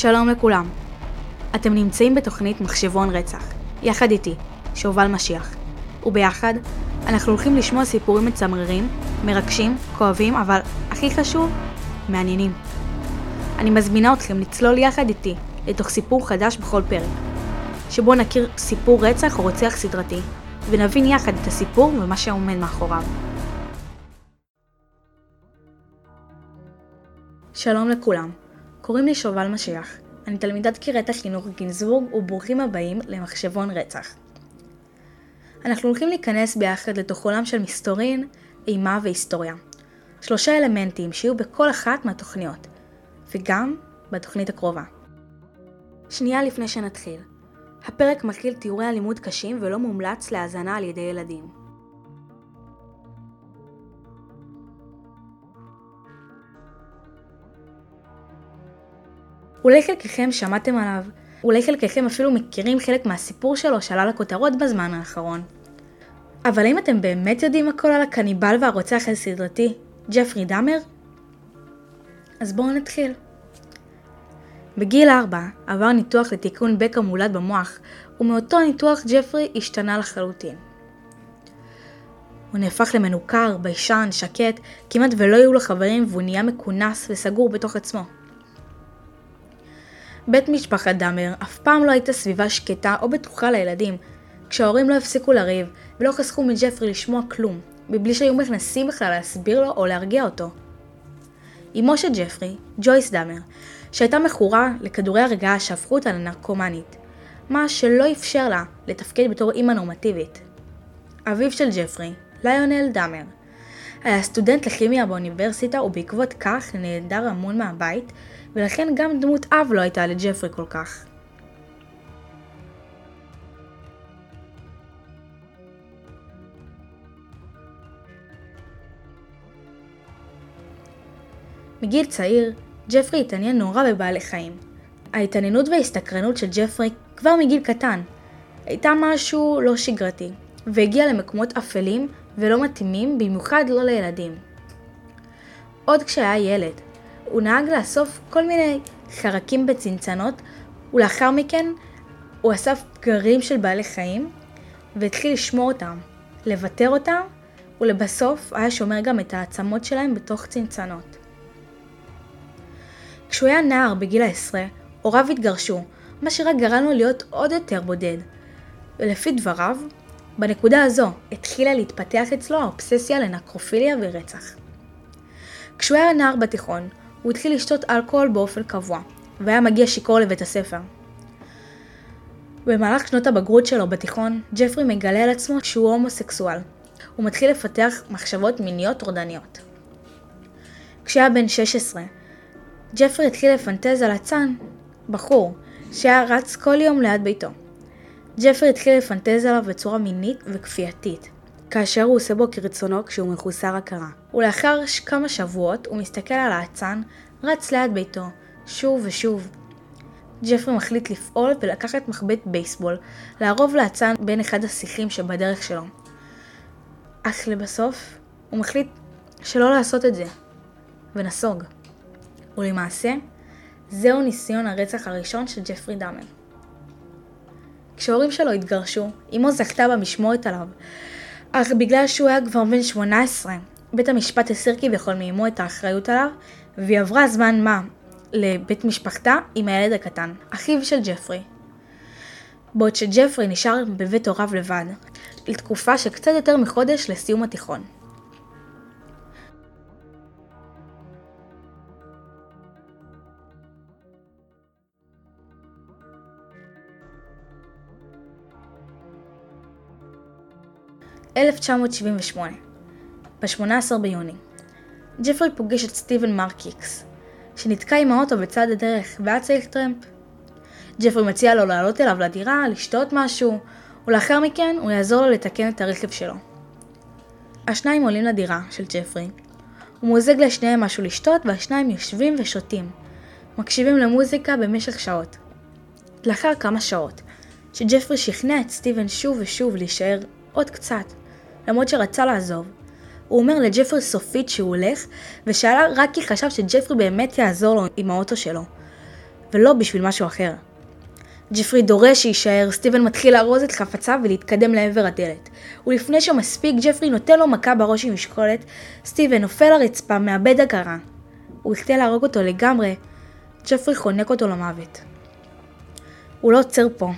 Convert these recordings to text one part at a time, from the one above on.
שלום לכולם. אתם נמצאים בתוכנית מחשבון רצח, יחד איתי, שובל משיח. וביחד, אנחנו הולכים לשמוע סיפורים מצמררים, מרגשים, כואבים, אבל הכי חשוב, מעניינים. אני מזמינה אתכם לצלול יחד איתי לתוך סיפור חדש בכל פרק, שבו נכיר סיפור רצח או רוצח סדרתי, ונבין יחד את הסיפור ומה שעומד מאחוריו. שלום לכולם, קוראים לי שובל משיח. אני תלמידת קירת החינוך גינזבורג וברוכים הבאים למחשבון רצח. אנחנו הולכים להיכנס ביחד לתוך עולם של מסתורין, אימה והיסטוריה. שלושה אלמנטים שיהיו בכל אחת מהתוכניות, וגם בתוכנית הקרובה. שנייה לפני שנתחיל, הפרק מכיל תיאורי אלימות קשים ולא מומלץ להאזנה על ידי ילדים. אולי חלקכם שמעתם עליו, אולי חלקכם אפילו מכירים חלק מהסיפור שלו שעלה לכותרות בזמן האחרון. אבל האם אתם באמת יודעים הכל על הקניבל והרוצח הסדרתי, ג'פרי דאמר? אז בואו נתחיל. בגיל 4 עבר ניתוח לתיקון בקע מולד במוח, ומאותו ניתוח ג'פרי השתנה לחלוטין. הוא נהפך למנוכר, ביישן, שקט, כמעט ולא היו לו חברים והוא נהיה מכונס וגור בתוך עצמו. בית משפחת דאמר אף פעם לא הייתה סביבה שקטה או בטוחה לילדים, כשההורים לא הפסיקו לריב ולא חסכו מג'פרי לשמוע כלום, מבלי שהיו מנסים בכלל להסביר לו או להרגיע אותו. אמו של ג'פרי, ג'ויס דאמר, שהייתה מכורה לכדורי הרגעה שהפכו אותה לנרקומנית, מה שלא אפשר לה לתפקד בתור אימא נורמטיבית. אביו של ג'פרי, ליונל דאמר, היה סטודנט לכימיה באוניברסיטה ובעקבות כך נעדר המון מהבית ולכן גם דמות אב לא הייתה לג'פרי כל כך. מגיל צעיר, ג'פרי התעניין נורא בבעלי חיים. ההתעניינות וההסתקרנות של ג'פרי כבר מגיל קטן הייתה משהו לא שגרתי, והגיע למקומות אפלים ולא מתאימים במיוחד לא לילדים. עוד כשהיה ילד, הוא נהג לאסוף כל מיני חרקים בצנצנות, ולאחר מכן הוא אסף פגרים של בעלי חיים, והתחיל לשמור אותם, לוותר אותם, ולבסוף היה שומר גם את העצמות שלהם בתוך צנצנות. כשהוא היה נער בגיל העשרה, הוריו התגרשו, מה שרק גרם לו להיות עוד יותר בודד. ולפי דבריו, בנקודה הזו התחילה להתפתח אצלו האובססיה לנקרופיליה ורצח. כשהוא היה נער בתיכון, הוא התחיל לשתות אלכוהול באופן קבוע, והיה מגיע שיכור לבית הספר. במהלך שנות הבגרות שלו בתיכון, ג'פרי מגלה על עצמו שהוא הומוסקסואל. הוא מתחיל לפתח מחשבות מיניות טורדניות. כשהיה בן 16, ג'פרי התחיל לפנטז על אצן, בחור, שהיה רץ כל יום ליד ביתו. ג'פרי התחיל לפנטז עליו בצורה מינית וכפייתית, כאשר הוא עושה בו כרצונו כשהוא מחוסר הכרה. ולאחר כמה שבועות הוא מסתכל על האצן, רץ ליד ביתו, שוב ושוב. ג'פרי מחליט לפעול ולקחת מחבט בייסבול, לערוב לאצן בין אחד השיחים שבדרך שלו. אך לבסוף, הוא מחליט שלא לעשות את זה, ונסוג. ולמעשה, זהו ניסיון הרצח הראשון של ג'פרי דאמר. כשההורים שלו התגרשו, אמו זכתה במשמורת עליו, אך בגלל שהוא היה כבר בן 18, בית המשפט הסיר כביכול מאמו את האחריות עליו, והיא עברה זמן מה לבית משפחתה עם הילד הקטן, אחיו של ג'פרי. בעוד שג'פרי נשאר בבית הוריו לבד, לתקופה של קצת יותר מחודש לסיום התיכון. 1978, ב-18 ביוני. ג'פרי פוגש את סטיבן מרקיקס, שנתקע עם האוטו בצד הדרך והיה צריך טרמפ. ג'פרי מציע לו לעלות אליו לדירה, לשתות משהו, ולאחר מכן הוא יעזור לו לתקן את הרכב שלו. השניים עולים לדירה של ג'פרי, הוא מוזג לשניהם משהו לשתות והשניים יושבים ושותים, מקשיבים למוזיקה במשך שעות. לאחר כמה שעות, שג'פרי שכנע את סטיבן שוב ושוב להישאר עוד קצת, למרות שרצה לעזוב. הוא אומר לג'פרי סופית שהוא הולך, ושאלה רק כי חשב שג'פרי באמת יעזור לו עם האוטו שלו. ולא בשביל משהו אחר. ג'פרי דורש שיישאר, סטיבן מתחיל לארוז את חפציו ולהתקדם לעבר הדלת. ולפני שהוא מספיק, ג'פרי נותן לו מכה בראש עם משקולת, סטיבן נופל לרצפה, מאבד הכרה. וכדי להרוג אותו לגמרי, ג'פרי חונק אותו למוות. הוא לא עוצר פה.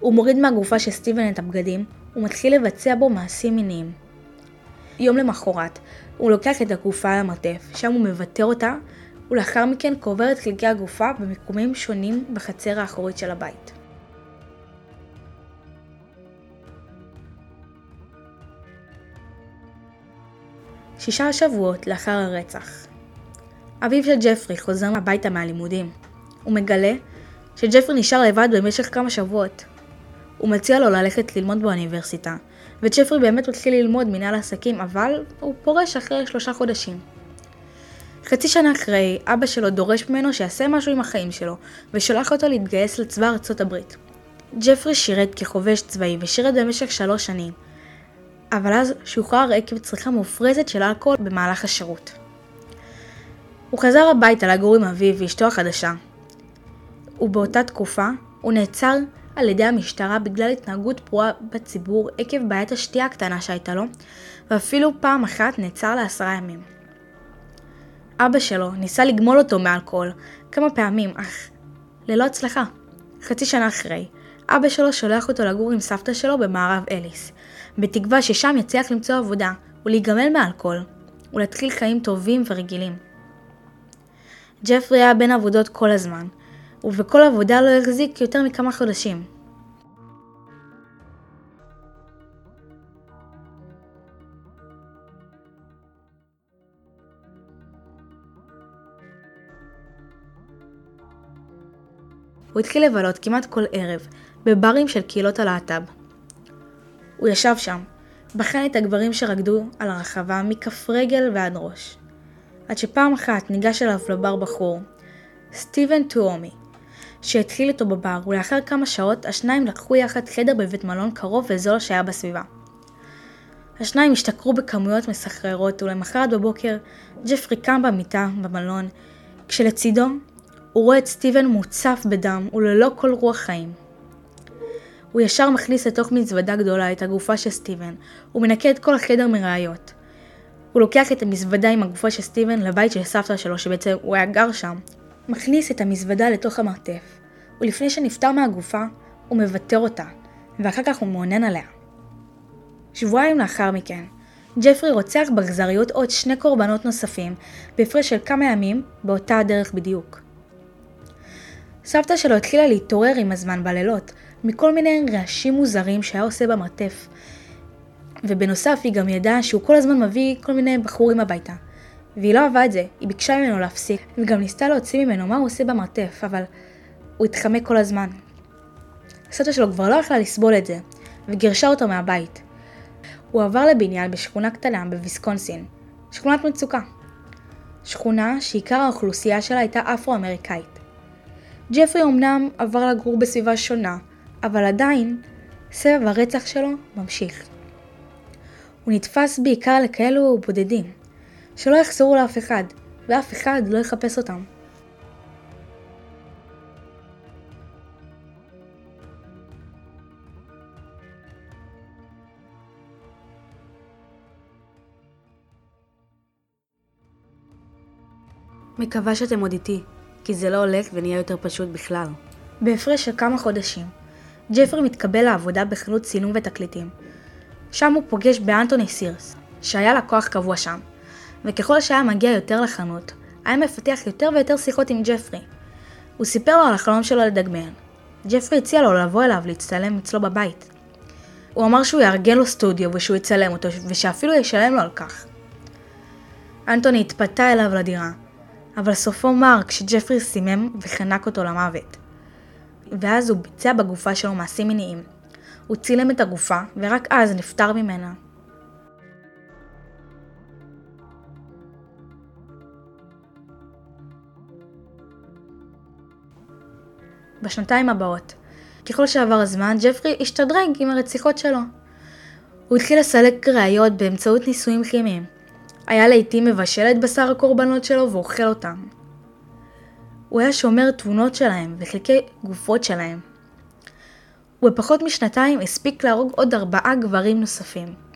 הוא מוריד מהגופה של סטיבן את הבגדים, ומתחיל לבצע בו מעשים מיניים. יום למחרת, הוא לוקח את הגופה למרתף, שם הוא מוותר אותה, ולאחר מכן קובר את חלקי הגופה במיקומים שונים בחצר האחורית של הבית. שישה שבועות לאחר הרצח. אביו של ג'פרי חוזר הביתה מהלימודים. הוא מגלה שג'פרי נשאר לבד במשך כמה שבועות. הוא מציע לו ללכת ללמוד באוניברסיטה, וג'פרי באמת מתחיל ללמוד מנהל עסקים, אבל הוא פורש אחרי שלושה חודשים. חצי שנה אחרי, אבא שלו דורש ממנו שיעשה משהו עם החיים שלו, ושולח אותו להתגייס לצבא ארצות הברית. ג'פרי שירת כחובש צבאי ושירת במשך שלוש שנים, אבל אז שוחרר עקב צריכה מופרזת של אלכוהול במהלך השירות. הוא חזר הביתה לגור עם אביו ואשתו החדשה, ובאותה תקופה הוא נעצר על ידי המשטרה בגלל התנהגות פרועה בציבור עקב בעיית השתייה הקטנה שהייתה לו, ואפילו פעם אחת נעצר לעשרה ימים. אבא שלו ניסה לגמול אותו מאלכוהול כמה פעמים, אך ללא הצלחה. חצי שנה אחרי, אבא שלו שולח אותו לגור עם סבתא שלו במערב אליס, בתקווה ששם יצליח למצוא עבודה ולהיגמל מאלכוהול, ולהתחיל חיים טובים ורגילים. ג'פרי היה בין עבודות כל הזמן, ובכל עבודה לא החזיק יותר מכמה חודשים. הוא התחיל לבלות כמעט כל ערב בברים של קהילות הלהט"ב. הוא ישב שם, בחן את הגברים שרקדו על הרחבה מכף רגל ועד ראש. עד שפעם אחת ניגש אליו לבר בחור, סטיבן טואומי, שהתחיל איתו בבר, ולאחר כמה שעות השניים לקחו יחד חדר בבית מלון קרוב וזול שהיה בסביבה. השניים השתכרו בכמויות מסחררות, ולמחרת בבוקר ג'פרי קם במיטה במלון, כשלצידו הוא רואה את סטיבן מוצף בדם וללא כל רוח חיים. הוא ישר מכניס לתוך מזוודה גדולה את הגופה של סטיבן, ומנקה את כל החדר מראיות. הוא לוקח את המזוודה עם הגופה של סטיבן לבית של סבתא שלו שבעצם הוא היה גר שם, מכניס את המזוודה לתוך המרתף, ולפני שנפטר מהגופה, הוא מוותר אותה, ואחר כך הוא מעונן עליה. שבועיים לאחר מכן, ג'פרי רוצח באכזריות עוד שני קורבנות נוספים, בהפרש של כמה ימים, באותה הדרך בדיוק. סבתא שלו התחילה להתעורר עם הזמן בלילות, מכל מיני רעשים מוזרים שהיה עושה במרתף. ובנוסף היא גם ידעה שהוא כל הזמן מביא כל מיני בחורים הביתה. והיא לא אהבה את זה, היא ביקשה ממנו להפסיק, וגם ניסתה להוציא ממנו מה הוא עושה במרתף, אבל הוא התחמק כל הזמן. סבתא שלו כבר לא יכלה לסבול את זה, וגירשה אותו מהבית. הוא עבר לבניין בשכונה קטנה בוויסקונסין, שכונת מצוקה. שכונה שעיקר האוכלוסייה שלה הייתה אפרו-אמריקאית. ג'פרי אמנם עבר לגור בסביבה שונה, אבל עדיין, סבב הרצח שלו ממשיך. הוא נתפס בעיקר לכאלו בודדים, שלא יחזרו לאף אחד, ואף אחד לא יחפש אותם. מקווה שאתם עוד איתי, כי זה לא הולך ונהיה יותר פשוט בכלל. בהפרש של כמה חודשים, ג'פרי מתקבל לעבודה בחנות צילום ותקליטים. שם הוא פוגש באנטוני סירס, שהיה לקוח קבוע שם, וככל שהיה מגיע יותר לחנות, היה מפתח יותר ויותר שיחות עם ג'פרי. הוא סיפר לו על החלום שלו לדגמן. ג'פרי הציע לו לבוא אליו להצטלם אצלו בבית. הוא אמר שהוא יארגן לו סטודיו ושהוא יצלם אותו, ושאפילו ישלם לו על כך. אנטוני התפתה אליו לדירה, אבל סופו מר כשג'פרי סימם וחנק אותו למוות. ואז הוא ביצע בגופה שלו מעשים מיניים. הוא צילם את הגופה, ורק אז נפטר ממנה. בשנתיים הבאות. ככל שעבר הזמן, ג'פרי השתדרג עם הרציחות שלו. הוא התחיל לסלק ראיות באמצעות ניסויים כימיים. היה לעיתים מבשל את בשר הקורבנות שלו ואוכל אותם. הוא היה שומר תמונות שלהם וחלקי גופות שלהם. ובפחות משנתיים הספיק להרוג עוד ארבעה גברים נוספים.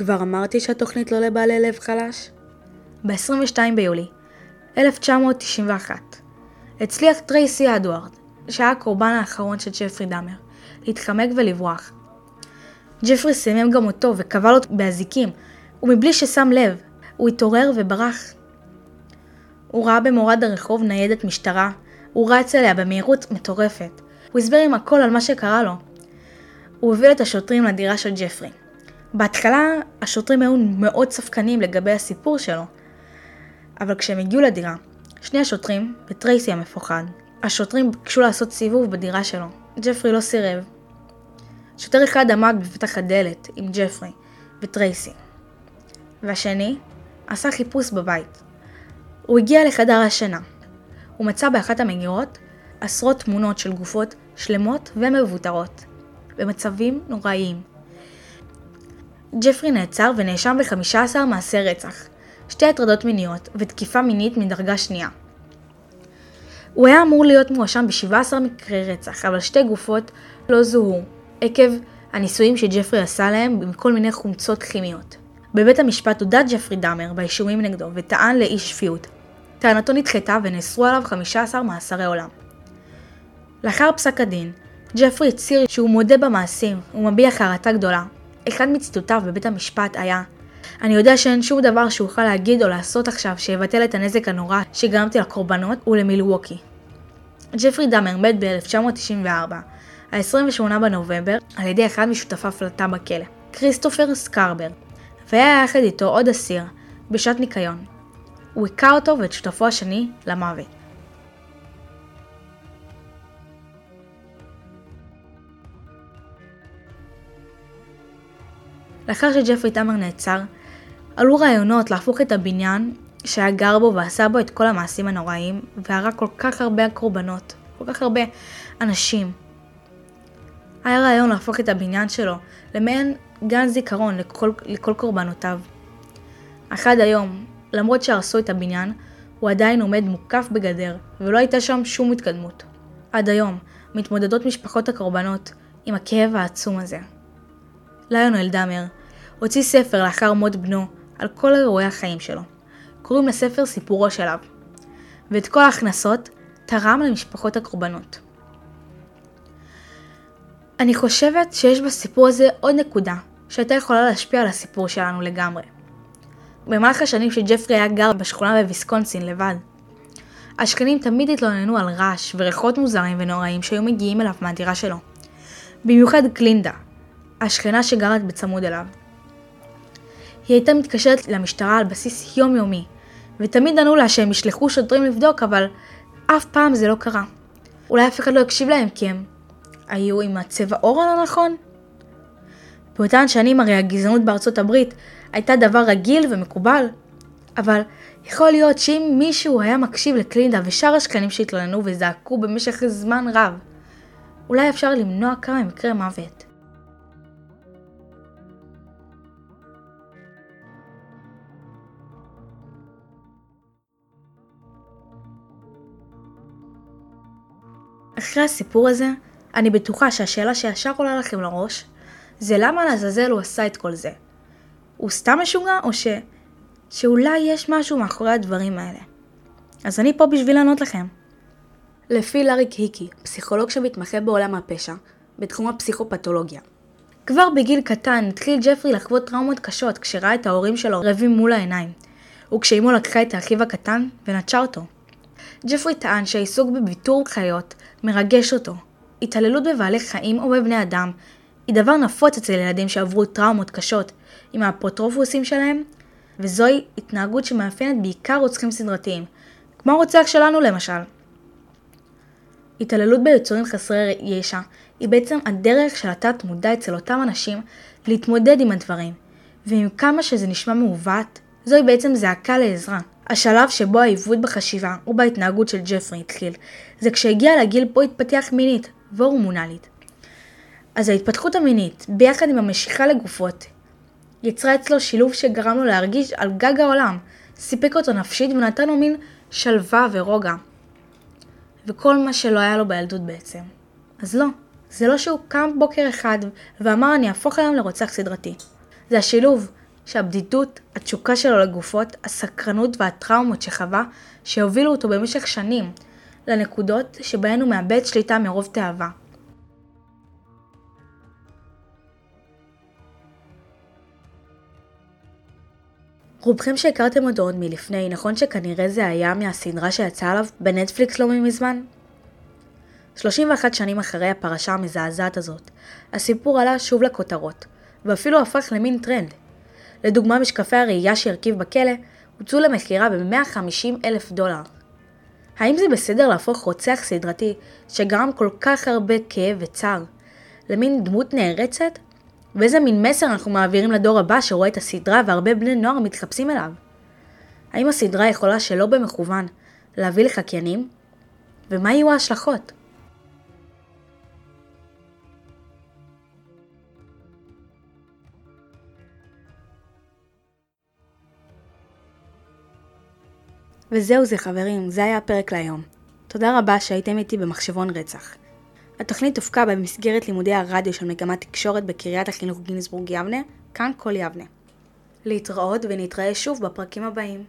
כבר אמרתי שהתוכנית לא לבעלי לב חלש? ב-22 ביולי 1991 הצליח טרייסי אדוארד, שהיה הקורבן האחרון של ג'פרי דאמר, להתחמק ולברוח. ג'פרי סימם גם אותו וקבל אותו באזיקים, ומבלי ששם לב, הוא התעורר וברח. הוא ראה במורד הרחוב ניידת משטרה, הוא רץ אליה במהירות מטורפת. הוא הסבר עם הכל על מה שקרה לו. הוא הוביל את השוטרים לדירה של ג'פרי. בהתחלה השוטרים היו מאוד ספקנים לגבי הסיפור שלו, אבל כשהם הגיעו לדירה, שני השוטרים וטרייסי המפוחד, השוטרים ביקשו לעשות סיבוב בדירה שלו. ג'פרי לא סירב. שוטר אחד עמד בפתח הדלת עם ג'פרי וטרייסי, והשני עשה חיפוש בבית. הוא הגיע לחדר השינה. הוא מצא באחת המגירות עשרות תמונות של גופות שלמות ומבוטרות, במצבים נוראיים. ג'פרי נעצר ונאשם ב-15 מעשי רצח, שתי הטרדות מיניות ותקיפה מינית מדרגה שנייה. הוא היה אמור להיות מואשם ב-17 מקרי רצח, אבל שתי גופות לא זוהו, עקב הניסויים שג'פרי עשה להם עם כל מיני חומצות כימיות. בבית המשפט הודה ג'פרי דאמר באישומים נגדו וטען לאי שפיות. טענתו נדחתה ונאסרו עליו 15 מאסרי עולם. לאחר פסק הדין, ג'פרי הצהיר שהוא מודה במעשים ומביע חרטה גדולה, אחד מציטוטיו בבית המשפט היה אני יודע שאין שום דבר שאוכל להגיד או לעשות עכשיו שיבטל את הנזק הנורא שגרמתי לקורבנות ולמילווקי. ג'פרי דאמר מת ב-1994, ה-28 בנובמבר, על ידי אחד משותפיו לתא בכלא, כריסטופר סקרבר, והיה יחד איתו עוד אסיר, בשעת ניקיון. הוא היכה אותו ואת שותפו השני למוות. לאחר שג'פרי תמר נעצר, עלו רעיונות להפוך את הבניין שהיה גר בו ועשה בו את כל המעשים הנוראים, והרג כל כך הרבה קורבנות, כל כך הרבה אנשים. היה רעיון להפוך את הבניין שלו למעין גן זיכרון לכל, לכל קורבנותיו. אך עד היום, למרות שהרסו את הבניין, הוא עדיין עומד מוקף בגדר, ולא הייתה שם שום התקדמות. עד היום, מתמודדות משפחות הקורבנות עם הכאב העצום הזה. ליונל דאמר הוציא ספר לאחר מות בנו על כל אירועי החיים שלו. קוראים לספר סיפורו של אב. ואת כל ההכנסות תרם למשפחות הקורבנות. אני חושבת שיש בסיפור הזה עוד נקודה שהייתה יכולה להשפיע על הסיפור שלנו לגמרי. במהלך השנים שג'פרי היה גר בשכונה בוויסקונסין לבד, השכנים תמיד התלוננו על רעש וריחות מוזרים ונוראים שהיו מגיעים אליו מהדירה שלו. במיוחד קלינדה, השכנה שגרת בצמוד אליו. היא הייתה מתקשרת למשטרה על בסיס יומיומי, ותמיד ענו לה שהם ישלחו שוטרים לבדוק, אבל אף פעם זה לא קרה. אולי אף אחד לא הקשיב להם כי הם היו עם הצבע עור הלא נכון? באותן שנים הרי הגזענות בארצות הברית הייתה דבר רגיל ומקובל, אבל יכול להיות שאם מישהו היה מקשיב לקלינדה ושאר השכנים שהתלוננו וזעקו במשך זמן רב, אולי אפשר למנוע כמה מקרי מוות. אחרי הסיפור הזה, אני בטוחה שהשאלה שישר עולה לכם לראש, זה למה לעזאזל הוא עשה את כל זה. הוא סתם משוגע, או ש... שאולי יש משהו מאחורי הדברים האלה. אז אני פה בשביל לענות לכם. לפי לאריק היקי, פסיכולוג שמתמחה בעולם הפשע, בתחום הפסיכופתולוגיה. כבר בגיל קטן התחיל ג'פרי לחוות טראומות קשות כשראה את ההורים שלו רבים מול העיניים, וכשאימו לקחה את האחיו הקטן ונטשה אותו. ג'פרי טען שהעיסוק בביטור חיות מרגש אותו. התעללות בבעלי חיים או בבני אדם היא דבר נפוץ אצל ילדים שעברו טראומות קשות עם האפוטרופוסים שלהם, וזוהי התנהגות שמאפיינת בעיקר רוצחים סדרתיים, כמו הרוצח שלנו למשל. התעללות ביצורים חסרי ישע היא בעצם הדרך של התת מודע אצל אותם אנשים להתמודד עם הדברים, ועם כמה שזה נשמע מעוות, זוהי בעצם זעקה לעזרה. השלב שבו העיוות בחשיבה ובהתנהגות של ג'פרי התחיל, זה כשהגיע לגיל בו התפתח מינית והורמונלית. אז ההתפתחות המינית, ביחד עם המשיכה לגופות, יצרה אצלו שילוב שגרם לו להרגיש על גג העולם, סיפק אותו נפשית ונתן לו מין שלווה ורוגע. וכל מה שלא היה לו בילדות בעצם. אז לא, זה לא שהוא קם בוקר אחד ואמר אני אהפוך היום לרוצח סדרתי. זה השילוב שהבדידות, התשוקה שלו לגופות, הסקרנות והטראומות שחווה, שהובילו אותו במשך שנים לנקודות שבהן הוא מאבד שליטה מרוב תאווה. רובכם שהכרתם אותו עוד מלפני, נכון שכנראה זה היה מהסדרה שיצאה עליו בנטפליקס לא מזמן? 31 שנים אחרי הפרשה המזעזעת הזאת, הסיפור עלה שוב לכותרות, ואפילו הפך למין טרנד. לדוגמה, משקפי הראייה שהרכיב בכלא הוצאו למכירה ב-150 אלף דולר. האם זה בסדר להפוך רוצח סדרתי, שגרם כל כך הרבה כאב וצער, למין דמות נערצת? ואיזה מין מסר אנחנו מעבירים לדור הבא שרואה את הסדרה והרבה בני נוער מתחפשים אליו? האם הסדרה יכולה שלא במכוון להביא לחקיינים? ומה יהיו ההשלכות? וזהו זה חברים, זה היה הפרק להיום. תודה רבה שהייתם איתי במחשבון רצח. התוכנית הופקה במסגרת לימודי הרדיו של מגמת תקשורת בקריית החינוך גינסבורג יבנה, כאן כל יבנה. להתראות ונתראה שוב בפרקים הבאים.